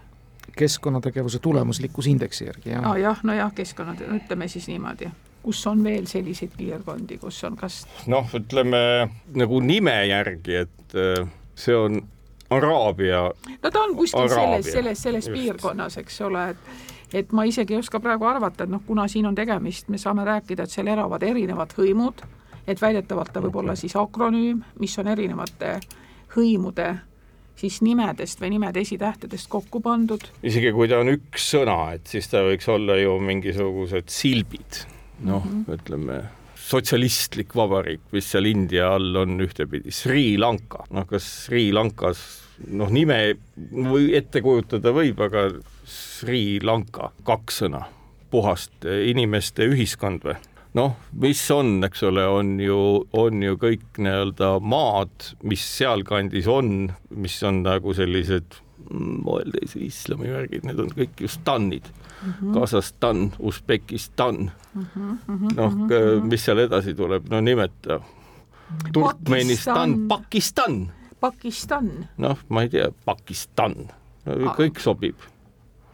keskkonnategevuse tulemuslikkusindeksi järgi, jah ah,? jah, nojah, keskkonna, ütleme siis niimoodi kus on veel selliseid piirkondi, kus on kas noh, ütleme nagu nime järgi, et äh, see on Araabia. no ta on kuskil Araabia. selles, selles, selles Just. piirkonnas, eks ole, et et ma isegi ei oska praegu arvata, et noh, kuna siin on tegemist, me saame rääkida, et seal elavad erinevad hõimud, et väidetavalt ta võib olla siis akronüüm, mis on erinevate hõimude siis nimedest või nimede esitähtedest kokku pandud. isegi kui ta on üks sõna, et siis ta võiks olla ju mingisugused silbid, noh mm -hmm., ütleme sotsialistlik vabariik, mis seal India all on ühtepidi, Sri Lanka, noh, kas Sri Lankas noh, nime või ette kujutada võib, aga Sri Lanka, kaks sõna, puhast inimeste ühiskond või? noh, mis on, eks ole, on ju, on ju kõik nii-öelda maad, mis sealkandis on, mis on nagu sellised moelteise islami värgid, need on kõik ju stannid mm -hmm.. Kasahstan, Usbekistan mm -hmm., noh, mis seal edasi tuleb, no nimeta. Turkmenistan, Pakistan. Pakistan. noh, ma ei tea, Pakistan no,, kõik sobib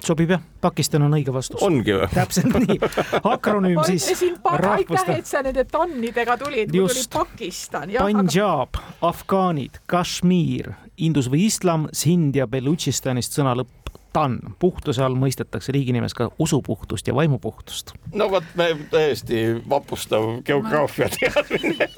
sobib jah, Pakistan on õige vastus. ongi või? täpselt nii. *laughs* akronüüm siis. aitäh, et sa nende tannidega tulid, mul tuli Pakistan. Punjab aga..., afgaanid, Kashmir, Indus või islam, Sind ja Belutšistanist sõna lõpp tan. puhtuse all mõistetakse riigi nimes ka usupuhtust ja vaimupuhtust. no vot, me täiesti vapustav geograafia teadmine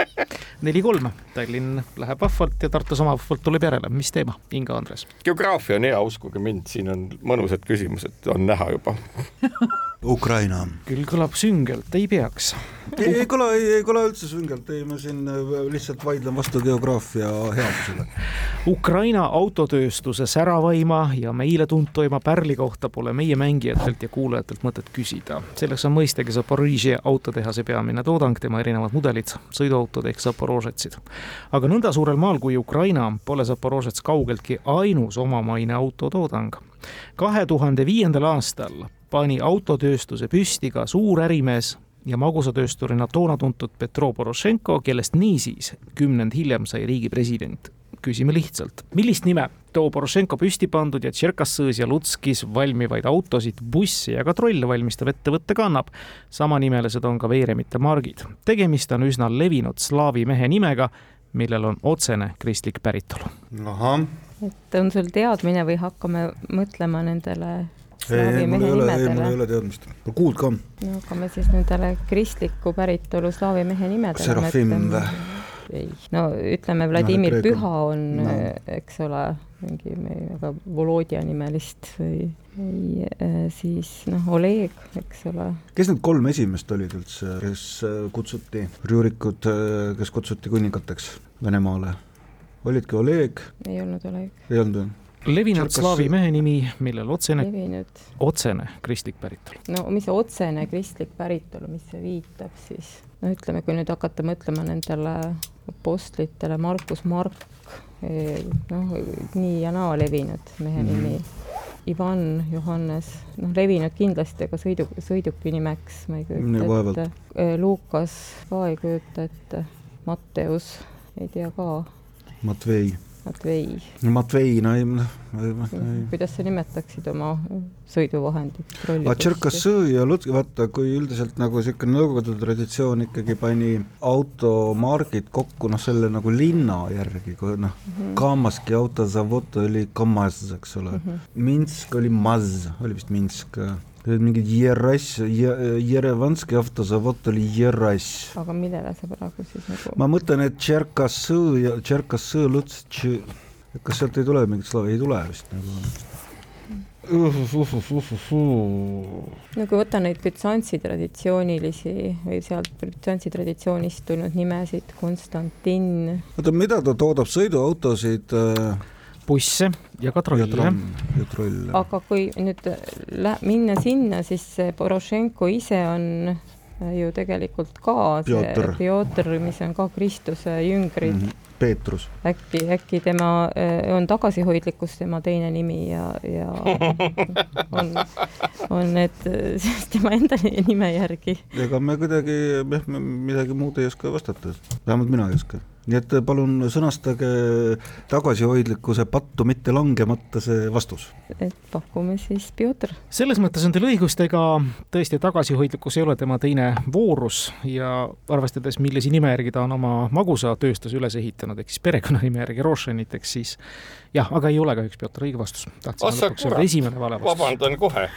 neli-kolm, Tallinn läheb vahvalt ja Tartu sama vahvalt tuleb järele. mis teema, Inga Andres? geograafia on hea, uskuge mind, siin on mõnusad küsimused, on näha juba *laughs* Ukraina. küll kõlab süngelt, ei peaks. ei, ei kõla, ei, kõla üldse süngelt, ei, ma siin äh, lihtsalt vaidlen vastu geograafia headusele. Ukraina autotööstuse säravaima ja meile tuntuima pärli kohta pole meie mängijatelt ja kuulajatelt mõtet küsida. selleks on mõistagi Zaporižje autotehase peamine toodang, tema erinevad mudelid, sõiduautod ehk Zaporožetsid. aga nõnda suurel maal kui Ukraina pole Zaporožets kaugeltki ainus omamaine autotoodang kahe tuhande viiendal aastal pani autotööstuse püsti ka suur ärimees ja magusatöösturina toona tuntud Petro Porošenko, kellest niisiis kümnend hiljem sai riigi president. küsime lihtsalt, millist nime too Porošenko püsti pandud ja Tšerkassõõs ja Lutskis valmivaid autosid, busse ja ka trolle valmistav ettevõte kannab. samanimelised on ka veeremite margid. tegemist on üsna levinud slaavi mehe nimega, millel on otsene kristlik päritolu. ahah. et on sul teadmine või hakkame mõtlema nendele ei, mul ei ole, ei, mul ei ole teadmist. kuuld ka. no hakkame siis nendele kristliku päritolu slaavi mehe nimedele. Serafim või? ei, no ütleme, Vladimir no, Püha on no., eks ole, mingi väga Volodja nimelist või, või äh, siis noh, Oleg, eks ole. kes need kolm esimest olid üldse, kes äh, kutsuti, Rüürikud, äh, kes kutsuti kuningateks Venemaale? olidki Oleg? ei olnud Oleg. ei olnud või? Levinud slaavi mehe nimi, millel otsene, otsene kristlik päritolu. no mis see otsene kristlik päritolu, mis see viitab siis? no ütleme, kui nüüd hakata mõtlema nendele apostlitele, Markus, Mark, eh, noh, nii ja naa levinud mehe mm nimi. Ivan, Johannes, noh, levinud kindlasti, aga sõidu, sõiduki nimeks ma ei kujuta ette. Eh, Luukas ka ei kujuta ette, Matteus ei tea ka. Matvei Matvei. Matvei, no ei, noh. kuidas sa nimetaksid oma sõiduvahendit? Tšerkassõõ ja Lutski, vaata, kui üldiselt nagu niisugune Nõukogude traditsioon ikkagi pani automargid kokku noh, selle nagu linna järgi, kui noh mm -hmm., Kamaski autozavod oli Kamaz, eks ole mm, -hmm. Minsk oli Maz, oli vist Minsk mingi Jerass, Jerevanski avtozavod oli Jerass. aga millele sa praegu siis nagu? ma mõtlen, et Tšerkassõ ja Tšerkassõ, Lutsk, kas sealt ei tule mingit slaavi, ei tule vist nagu. Uhuh, uhuh, uhuh, no kui võtta neid Bütsantsi traditsioonilisi või sealt Bütsantsi traditsioonist tulnud nimesid, Konstantin. oota, mida ta toodab, sõiduautosid äh...? Busse ja ka trolle. ja trolle. aga kui nüüd minna sinna, siis Porošenko ise on ju tegelikult ka see Piotr, mis on ka Kristuse jüngrid mm. -hmm. Peetrus. äkki, äkki tema on tagasihoidlikkus tema teine nimi ja, ja *laughs* on, on need *laughs* tema enda nime järgi. ega me kuidagi, jah, midagi muud ei oska vastata, vähemalt mina ei oska nii et palun sõnastage tagasihoidlikkuse pattu mitte langemata see vastus. et pakume siis Pjotor. selles mõttes on teil õigust, ega tõesti tagasihoidlikkus ei ole tema teine voorus ja arvestades, millise nime järgi ta on oma magusatööstuse üles ehitanud, ehk siis perekonnanime järgi Rošenit, eks siis jah, aga ei ole kahjuks Pjotor õige vastus. esimene vale vastus. vabandan kohe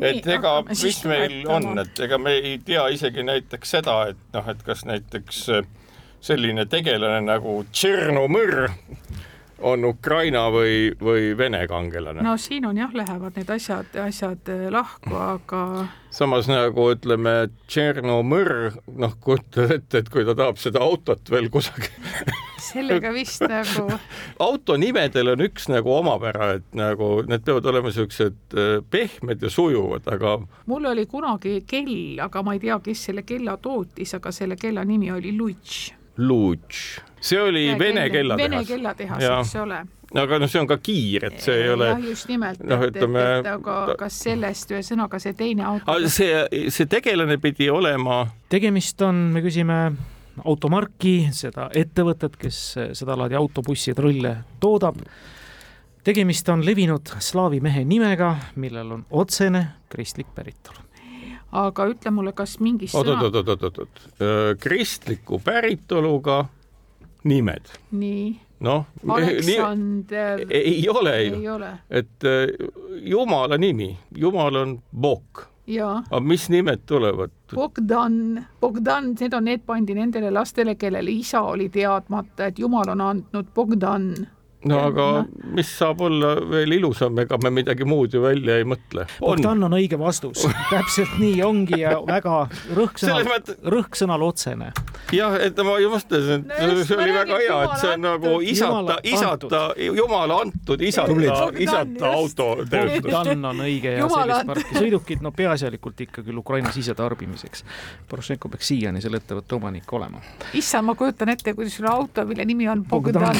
et ega, mis meil on, et ega me ei tea isegi näiteks seda, et noh, et kas näiteks äh, selline tegelane nagu Tšernomõr on Ukraina või, või Vene kangelane. no siin on jah, lähevad need asjad, asjad äh, lahku, aga. samas nagu ütleme, Tšernomõr, noh, kujutad ette, et kui ta tahab seda autot veel kusagil *laughs* sellega vist nagu. *laughs* autonimedel on üks nagu omapära, et nagu need peavad olema siuksed äh, pehmed ja sujuvad, aga. mul oli kunagi kell, aga ma ei tea, kes selle kella tootis, aga selle kella nimi oli Lutš Lutš, see oli ja, Vene kellatehas. Vene kellatehas, eks ole aga noh, see on ka kiir, et see ei ole. jah, just nimelt no,, et, ütleme, et, et aga kas sellest ühesõnaga see teine auto. see, see tegelane pidi olema. tegemist on, me küsime automarki, seda ettevõtet, kes sedalaadi autobussi ja trulle toodab. tegemist on levinud slaavi mehe nimega, millel on otsene kristlik päritolu aga ütle mulle, kas mingis oot, sõna... oot, oot, oot, oot, oot, kristliku päritoluga nimed. nii. noh, Aleksander. ei ole ju, et jumala nimi, jumal on Bog. aga mis nimed tulevad? Bogdan, Bogdan, need on, need pandi nendele lastele, kellele isa oli teadmata, et jumal on andnud Bogdan no aga mis saab olla veel ilusam, ega me midagi muud ju välja ei mõtle. Bogdan on õige vastus, täpselt nii ongi ja väga rõhksõnal mõttes..., rõhksõnal otsene. jah, et ma just mõtlesin, et no, see oli väga hea, et see on nagu isata, isata, jumala antud isata, isata autotööstus. Bogdan on õige ja sellist parki sõidukid, no peaasjalikult ikka küll Ukraina sisetarbimiseks. Porošenko peaks siiani selle ettevõtte omanik olema. issand, ma kujutan ette, kuidas sul auto, mille nimi on Bogdan.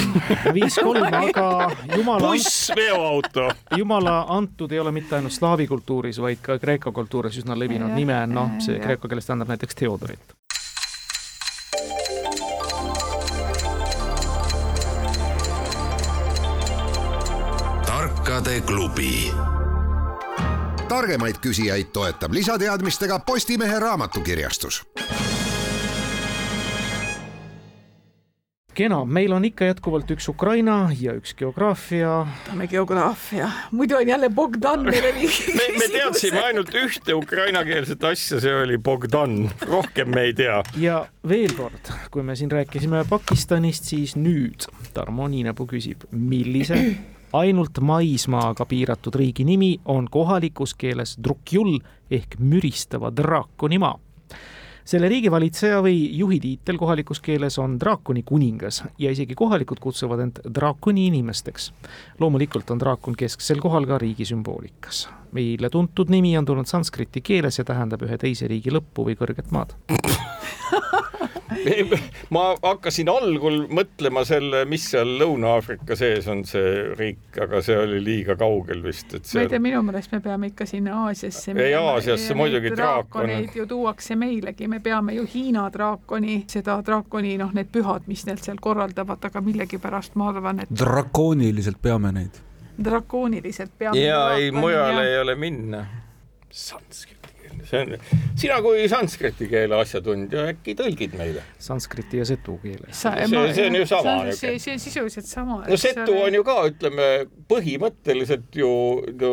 viis kolm aga *laughs* jumala buss, veoauto. jumala antud ei ole mitte ainult slaavi kultuuris, vaid ka kreeka kultuuris üsna levinud nime, noh, see kreeka keeles tähendab näiteks Theodorit. tarkade klubi targemaid küsijaid toetab lisateadmistega Postimehe raamatukirjastus kena, meil on ikka jätkuvalt üks Ukraina ja üks geograafia. võtame geograafia, muidu on jälle Bogdan meile liiga *laughs* me, me teadsime ainult ühte ukrainakeelset asja, see oli Bogdan, rohkem me ei tea. ja veel kord, kui me siin rääkisime Pakistanist, siis nüüd Tarmo Niinepuu küsib, millise *clears throat* ainult maismaaga piiratud riigi nimi on kohalikus keeles Drukjul ehk müristava draakoni maa selle riigi valitseja või juhi tiitel kohalikus keeles on draakoni kuningas ja isegi kohalikud kutsuvad end draakoni inimesteks. loomulikult on draakon kesksel kohal ka riigi sümboolikas. Meile tuntud nimi on tulnud sanskriti keeles ja tähendab ühe teise riigi lõppu või kõrget maad ma hakkasin algul mõtlema selle, mis seal Lõuna-Aafrika sees on see riik, aga see oli liiga kaugel vist, et seal. ma ei tea, minu meelest me peame ikka sinna Aasiasse ei, Aasiasse muidugi draakon. ju tuuakse meilegi, me peame ju Hiina draakoni, seda draakoni, noh, need pühad, mis need seal korraldavad, aga millegipärast ma arvan, et. drakooniliselt peame neid. Drakooniliselt peame. ja ei, mujale ja... ei ole minna. Sanskrit see on, sina kui sanskriti keele asjatundja, äkki tõlgid meile? Sanskriti ja setu keele. see, see on ju sama. see, see on sisuliselt sama. no setu on ju ka, ütleme, põhimõtteliselt ju, ju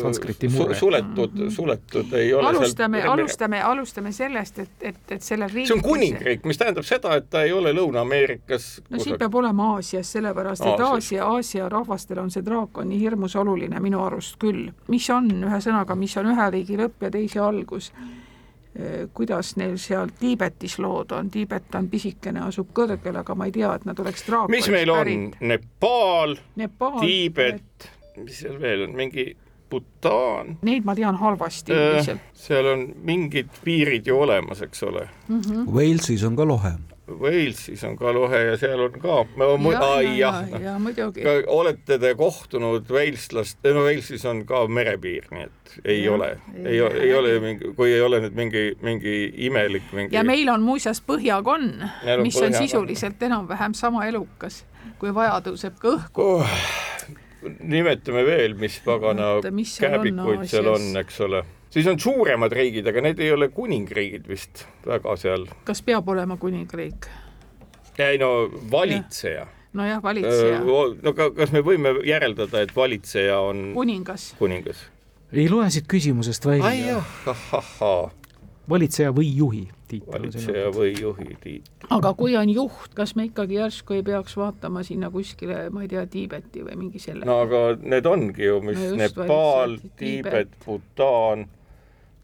su, suletud, mhm. suletud ei ole alustame, alustame, alustame sellest, et, et, et sellel riigil see on kuningriik, mis tähendab seda, et ta ei ole Lõuna-Ameerikas no siin peab olema Aasias, sellepärast et Aasia, Aasia rahvastel on see draakon nii hirmus oluline minu arust küll. mis on, ühesõnaga, mis on ühe riigi lõpp ja teise algus kuidas neil seal Tiibetis lood on, Tiibet on pisikene, asub kõrgel, aga ma ei tea, et nad oleks draakonist mis meil on, Nepaal, Nepaal, Tiibet, mis seal veel on, mingi Bhutan. Neid ma tean halvasti üldiselt. seal on mingid piirid ju olemas, eks ole mm. -hmm. Walesis on ka lohe Walesis on ka lohe ja seal on ka, ja, ja, ja, ja muidugi. olete te kohtunud Waleslast, no Walesis on ka merepiir, nii et ei ja, ole, ei, ei, ole mingi, kui ei ole nüüd mingi, mingi imelik mingi. ja meil on muuseas Põhjakonn, mis põhja... on sisuliselt enam-vähem sama elukas, kui vaja tõuseb ka õhku. Oh nimetame veel, mis pagana käbikuid seal on, eks ole siis on suuremad riigid, aga need ei ole kuningriigid vist väga seal. kas peab olema kuningriik? ei no valitseja. nojah, valitseja. no kas me võime järeldada, et valitseja on kuningas? kuningas. ei loe siit küsimusest välja. valitseja või juhi tiitel. valitseja või juhi tiitel. aga kui on juht, kas me ikkagi järsku ei peaks vaatama sinna kuskile, ma ei tea, Tiibeti või mingi selle? no aga need ongi ju, mis no Nepaal, Tiibet, Bhutan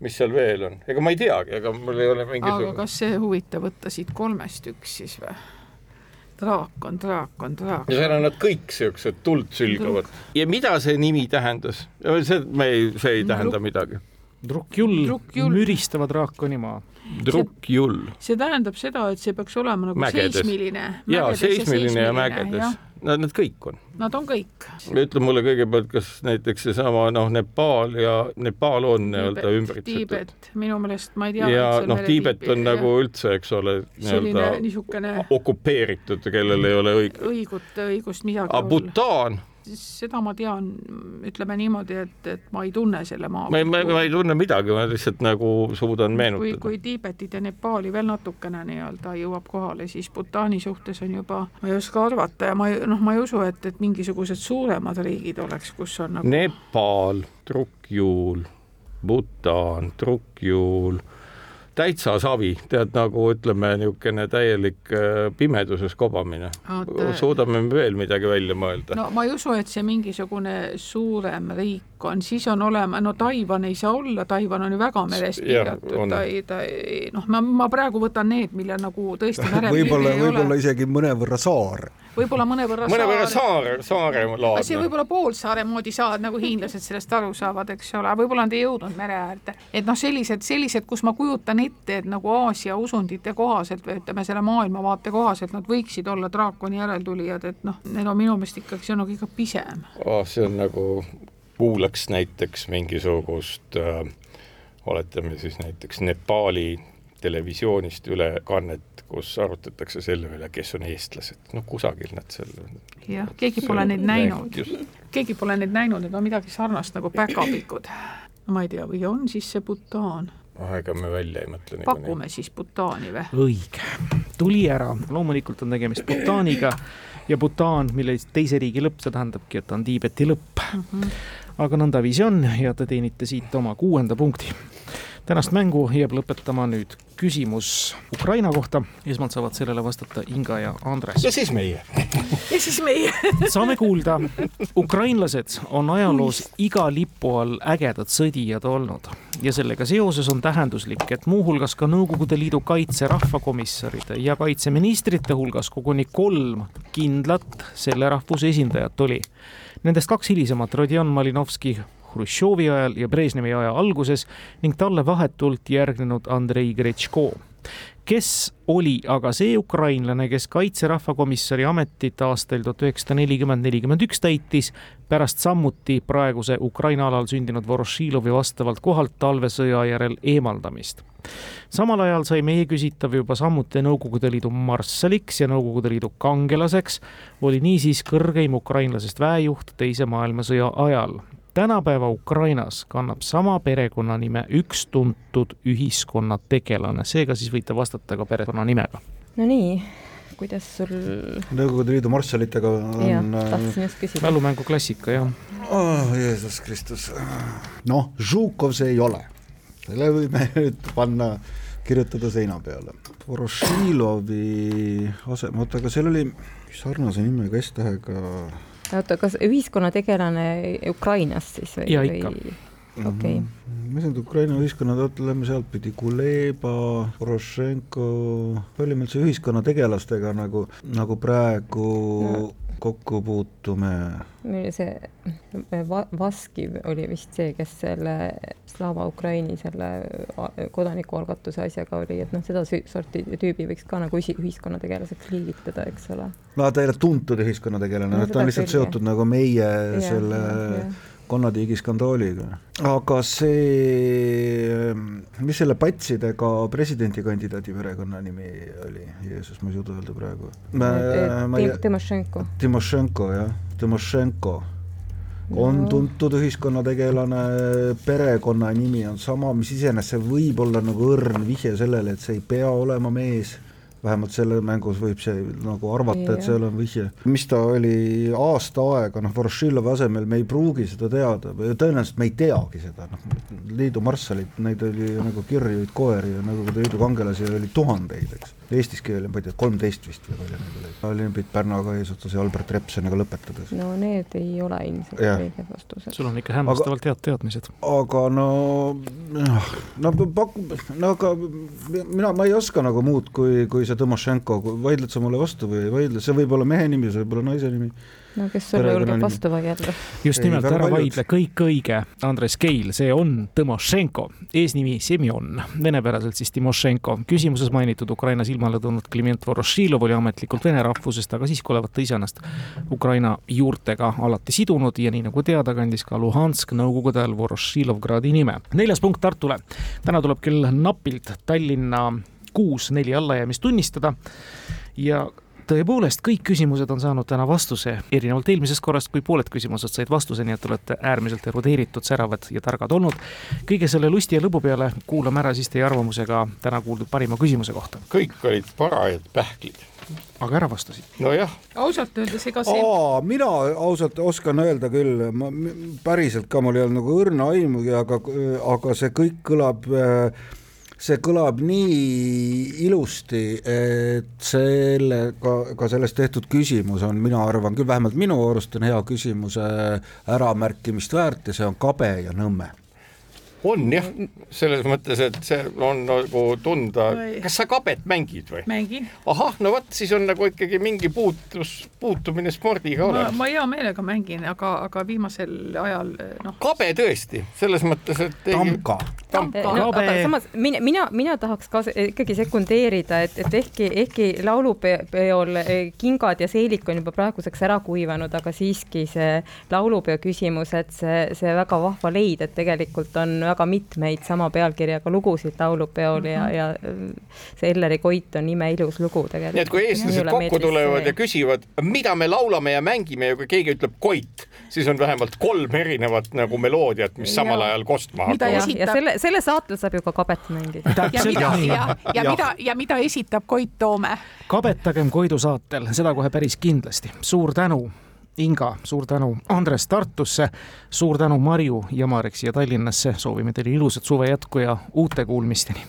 mis seal veel on, ega ma ei teagi, ega mul ei ole mingisugune aga kas see huvitav võtta siit kolmest üks siis või? draakon, draakon, draakon. ja seal on nad kõik siuksed tuld sülgavad. ja mida see nimi tähendas? see, me ei, see ei tähenda midagi. Drukjull, müristava draakonimaa Drukjull. see tähendab seda, et see peaks olema nagu mägedes. seismiline. jaa, seismiline ja mägedes. Nad, need kõik on. Nad on kõik. ütle mulle kõigepealt, kas näiteks seesama noh, Nepaal ja Nepaal on nii-öelda ümbritsetud? Tiibet, minu meelest ma ei tea. ja noh, Tiibet on jah. nagu üldse, eks ole, nii-öelda niisugune okupeeritud, kellel ei ole õig-. õigut, õigust midagi olla. Bhutan seda ma tean, ütleme niimoodi, et, et ma ei tunne selle maa. ma ei, ma, ma ei tunne midagi, ma lihtsalt nagu suudan meenutada. kui, kui Tiibetit ja Nepaali veel natukene nii-öelda jõuab kohale, siis Bhutani suhtes on juba, ma ei oska arvata ja ma ei, noh, ma ei usu, et, et mingisugused suuremad riigid oleks, kus on nagu Nepal, Trukjuul, Bhutan, Trukjuul täitsa savi, tead nagu ütleme, niisugune täielik äh, pimeduses kobamine. suudame me veel midagi välja mõelda? no ma ei usu, et see mingisugune suurem riik on, siis on olema, no Taiwan ei saa olla, Taiwan on ju väga merest piiratud, ta ei, ta ei, noh, ma, ma praegu võtan need, mille nagu tõesti *laughs* võib-olla, võib-olla isegi mõnevõrra saar võib-olla mõnevõrra mõnevõrra saare, saare laadne. see võib olla poolsaare moodi saar, nagu hiinlased sellest aru saavad, eks ole, võib-olla nad ei jõudnud mere äärde. et noh, sellised, sellised, kus ma kujutan ette, et nagu Aasia usundite kohaselt või ütleme, selle maailmavaate kohaselt nad võiksid olla draakoni järeltulijad, et noh, need on minu meelest ikkagi, see on nagu ikka pisem oh,. see on nagu, kuulaks näiteks mingisugust äh, oletame siis näiteks Nepaali televisioonist ülekannet kus arutatakse selle üle, kes on eestlased, noh kusagil nad seal jah, keegi pole neid näinud, keegi pole neid näinud, need on midagi sarnast nagu päkapikud. ma ei tea, või on siis see Bhutan? ah, ega me välja ei mõtle. pakume nii. siis Bhutani või? õige, tuli ära, loomulikult on tegemist Bhutaniga ja Bhutan, mille teise riigi lõpp, see tähendabki, et on Tiibeti lõpp mm. -hmm. aga nõndaviisi on ja te teenite siit oma kuuenda punkti tänast mängu jääb lõpetama nüüd küsimus Ukraina kohta. esmalt saavad sellele vastata Inga ja Andres. ja siis meie *laughs* ja siis meie *laughs* saame kuulda, ukrainlased on ajaloos iga lipu all ägedad sõdijad olnud ja sellega seoses on tähenduslik, et muuhulgas ka Nõukogude Liidu kaitse rahvakomissaride ja kaitseministrite hulgas koguni kolm kindlat selle rahvuse esindajat oli. Nendest kaks hilisemat, Rodion Malinovski Hruštšovi ajal ja Brežnevi aja alguses ning talle vahetult järgnenud Andrei Gretško kes oli aga see ukrainlane, kes kaitserahvakomissari ametit aastail tuhat üheksasada nelikümmend, nelikümmend üks täitis, pärast samuti praeguse Ukraina alal sündinud Vorošilovi vastavalt kohalt talvesõja järel eemaldamist. samal ajal sai meie küsitav juba samuti Nõukogude Liidu marssaliks ja Nõukogude Liidu kangelaseks, oli niisiis kõrgeim ukrainlasest väejuht Teise maailmasõja ajal tänapäeva Ukrainas kannab sama perekonnanime üks tuntud ühiskonnategelane, seega siis võite vastata ka perekonnanimega. Nonii, kuidas sul Nõukogude Liidu marssalitega on jah, tahtsin just küsida. mälumängu klassika, jah oh,. Jeesus Kristus. noh, Žukov see ei ole. selle võime nüüd panna, kirjutada seina peale. Vorošilovi asem, oota, aga seal oli sarnase nimega S-tähega oota, kas ühiskonnategelane Ukrainast siis või? ja ikka. okei okay. -hmm mis need Ukraina ühiskonnad, oota, lähme sealtpidi, Kuleba, Porošenko, palju me üldse ühiskonnategelastega nagu, nagu praegu no kokku puutume? see va-, Vaskiv oli vist see, kes selle Slava Ukraini selle kodanikualgatuse asjaga oli, et noh, seda sorti tüübi võiks ka nagu ühiskonnategelaseks liigitada, eks ole. no ta ei ole tuntud ühiskonnategelane no,, ta on lihtsalt seotud nagu meie ja, selle ja, ja Konnatiigi skandaaliga. aga see, mis selle patsidega presidendikandidaadi perekonnanimi oli, Jeesus, ma ei suuda öelda praegu. Timošenko. Timošenko, jah, Timošenko on no. tuntud ühiskonnategelane, perekonnanimi on sama, mis iseenesest see võib olla nagu õrn vihje sellele, et see ei pea olema mees vähemalt selle mängus võib see nagu arvata, et seal on vihje. mis ta oli aasta aega, noh, Vorošilovi asemel me ei pruugi seda teada, tõenäoliselt me ei teagi seda, noh, liidu marssalid, neid oli nagu kirjuid koeri ja nagu liidu kangelasi oli tuhandeid, eks eestiski oli, ma ei tea, kolmteist vist või palju neid oli. olümpid Pärnaga eesotsas ja Albert Repsoniga lõpetades. no need ei ole ilmselt õiged vastused. sul on ikka hämmastavalt head teadmised. aga no, noh, no pakub, no aga mina, ma ei oska nagu muud, kui, kui see Tõmošenko, vaidled sa mulle vastu või ei vaidle, see võib olla mehe nimi, see võib olla naise nimi no kes sulle julgeb vastu vaielda? just nimelt, ära vaidle, kõik õige, Andres Keil, see on Tõmošenko, eesnimi Semjon, venepäraselt siis Timošenko. küsimuses mainitud Ukrainas ilmale tulnud Kliment Vorošilov oli ametlikult vene rahvusest, aga siiski olevat ta iseennast Ukraina juurtega alati sidunud ja nii nagu teada, kandis ka Luhansk nõukogude ajal Vorošilovgradi nime. neljas punkt Tartule. täna tuleb küll napilt Tallinna kuus-neli allajäämist tunnistada ja tõepoolest, kõik küsimused on saanud täna vastuse, erinevalt eelmisest korrast, kui pooled küsimused said vastuse, nii et olete äärmiselt erudeeritud, säravad ja targad olnud. kõige selle lusti ja lõbu peale kuulame ära siis teie arvamuse ka täna kuuldud parima küsimuse kohta. kõik olid parajad pähklid aga ära vastasid. nojah. ausalt öeldes ega see. mina ausalt oskan öelda küll, ma päriselt ka mul ei olnud nagu õrna aimugi, aga, aga see kõik kõlab äh, see kõlab nii ilusti, et sellega, ka sellest tehtud küsimus on, mina arvan küll, vähemalt minu arust on hea küsimuse äramärkimist väärt ja see on kabe ja nõmme on jah, selles mõttes, et see on nagu tunda, kas sa kabet mängid või? mängin. ahah, no vot, siis on nagu ikkagi mingi puutus, puutumine spordiga olemas. ma hea meelega mängin, aga, aga viimasel ajal noh. kabe tõesti, selles mõttes, et. tamka. tamka. No, aga samas mina, mina, mina tahaks ka ikkagi sekundeerida, et, et ehkki, ehkki laulupeol eh, kingad ja seelik on juba praeguseks ära kuivanud, aga siiski see laulupeo küsimus, et see, see väga vahva leid, et tegelikult on väga mitmeid sama pealkirjaga lugusid laulupeol ja, mhm. ja see Elleri Koit on imeilus lugu tegelikult. nii et kui eestlased kokku tulevad ja küsivad, mida me laulame ja mängime ja kui keegi ütleb Koit, siis on vähemalt kolm erinevat nagu meloodiat, mis samal ja. ajal kostma hakkavad. ja selle, selle saatel saab ju ka kabet mängida. ja mida, ja, ja mida, ja mida esitab Koit Toome? kabetagem Koidu saatel, seda kohe päris kindlasti. suur tänu Inga, suur tänu Andres Tartusse, suur tänu Marju ja Marek siia Tallinnasse, soovime teile ilusat suve jätku ja uute kuulmisteni.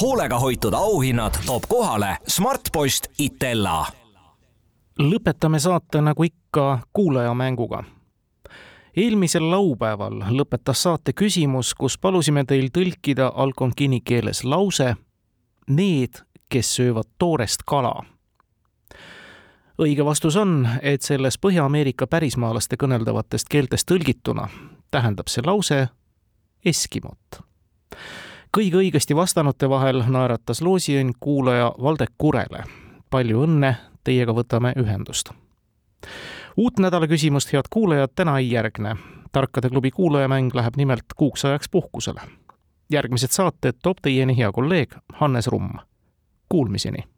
hoolega hoitud auhinnad toob kohale Smartpost Itella. lõpetame saate nagu ikka kuulajamänguga eelmisel laupäeval lõpetas saate küsimus, kus palusime teil tõlkida alkonkini keeles lause Need, kes söövad toorest kala õige vastus on, et selles Põhja-Ameerika pärismaalaste kõneldavatest keeltest tõlgituna tähendab see lause Eskimot. kõige õigesti vastanute vahel naeratas loosiõnn kuulaja Valdek Kurele. palju õnne, teiega võtame ühendust. uut nädala küsimust, head kuulajad, täna ei järgne. tarkade klubi kuulajamäng läheb nimelt kuuks ajaks puhkusele. järgmised saated toob teieni hea kolleeg Hannes Rumm. Kuulmiseni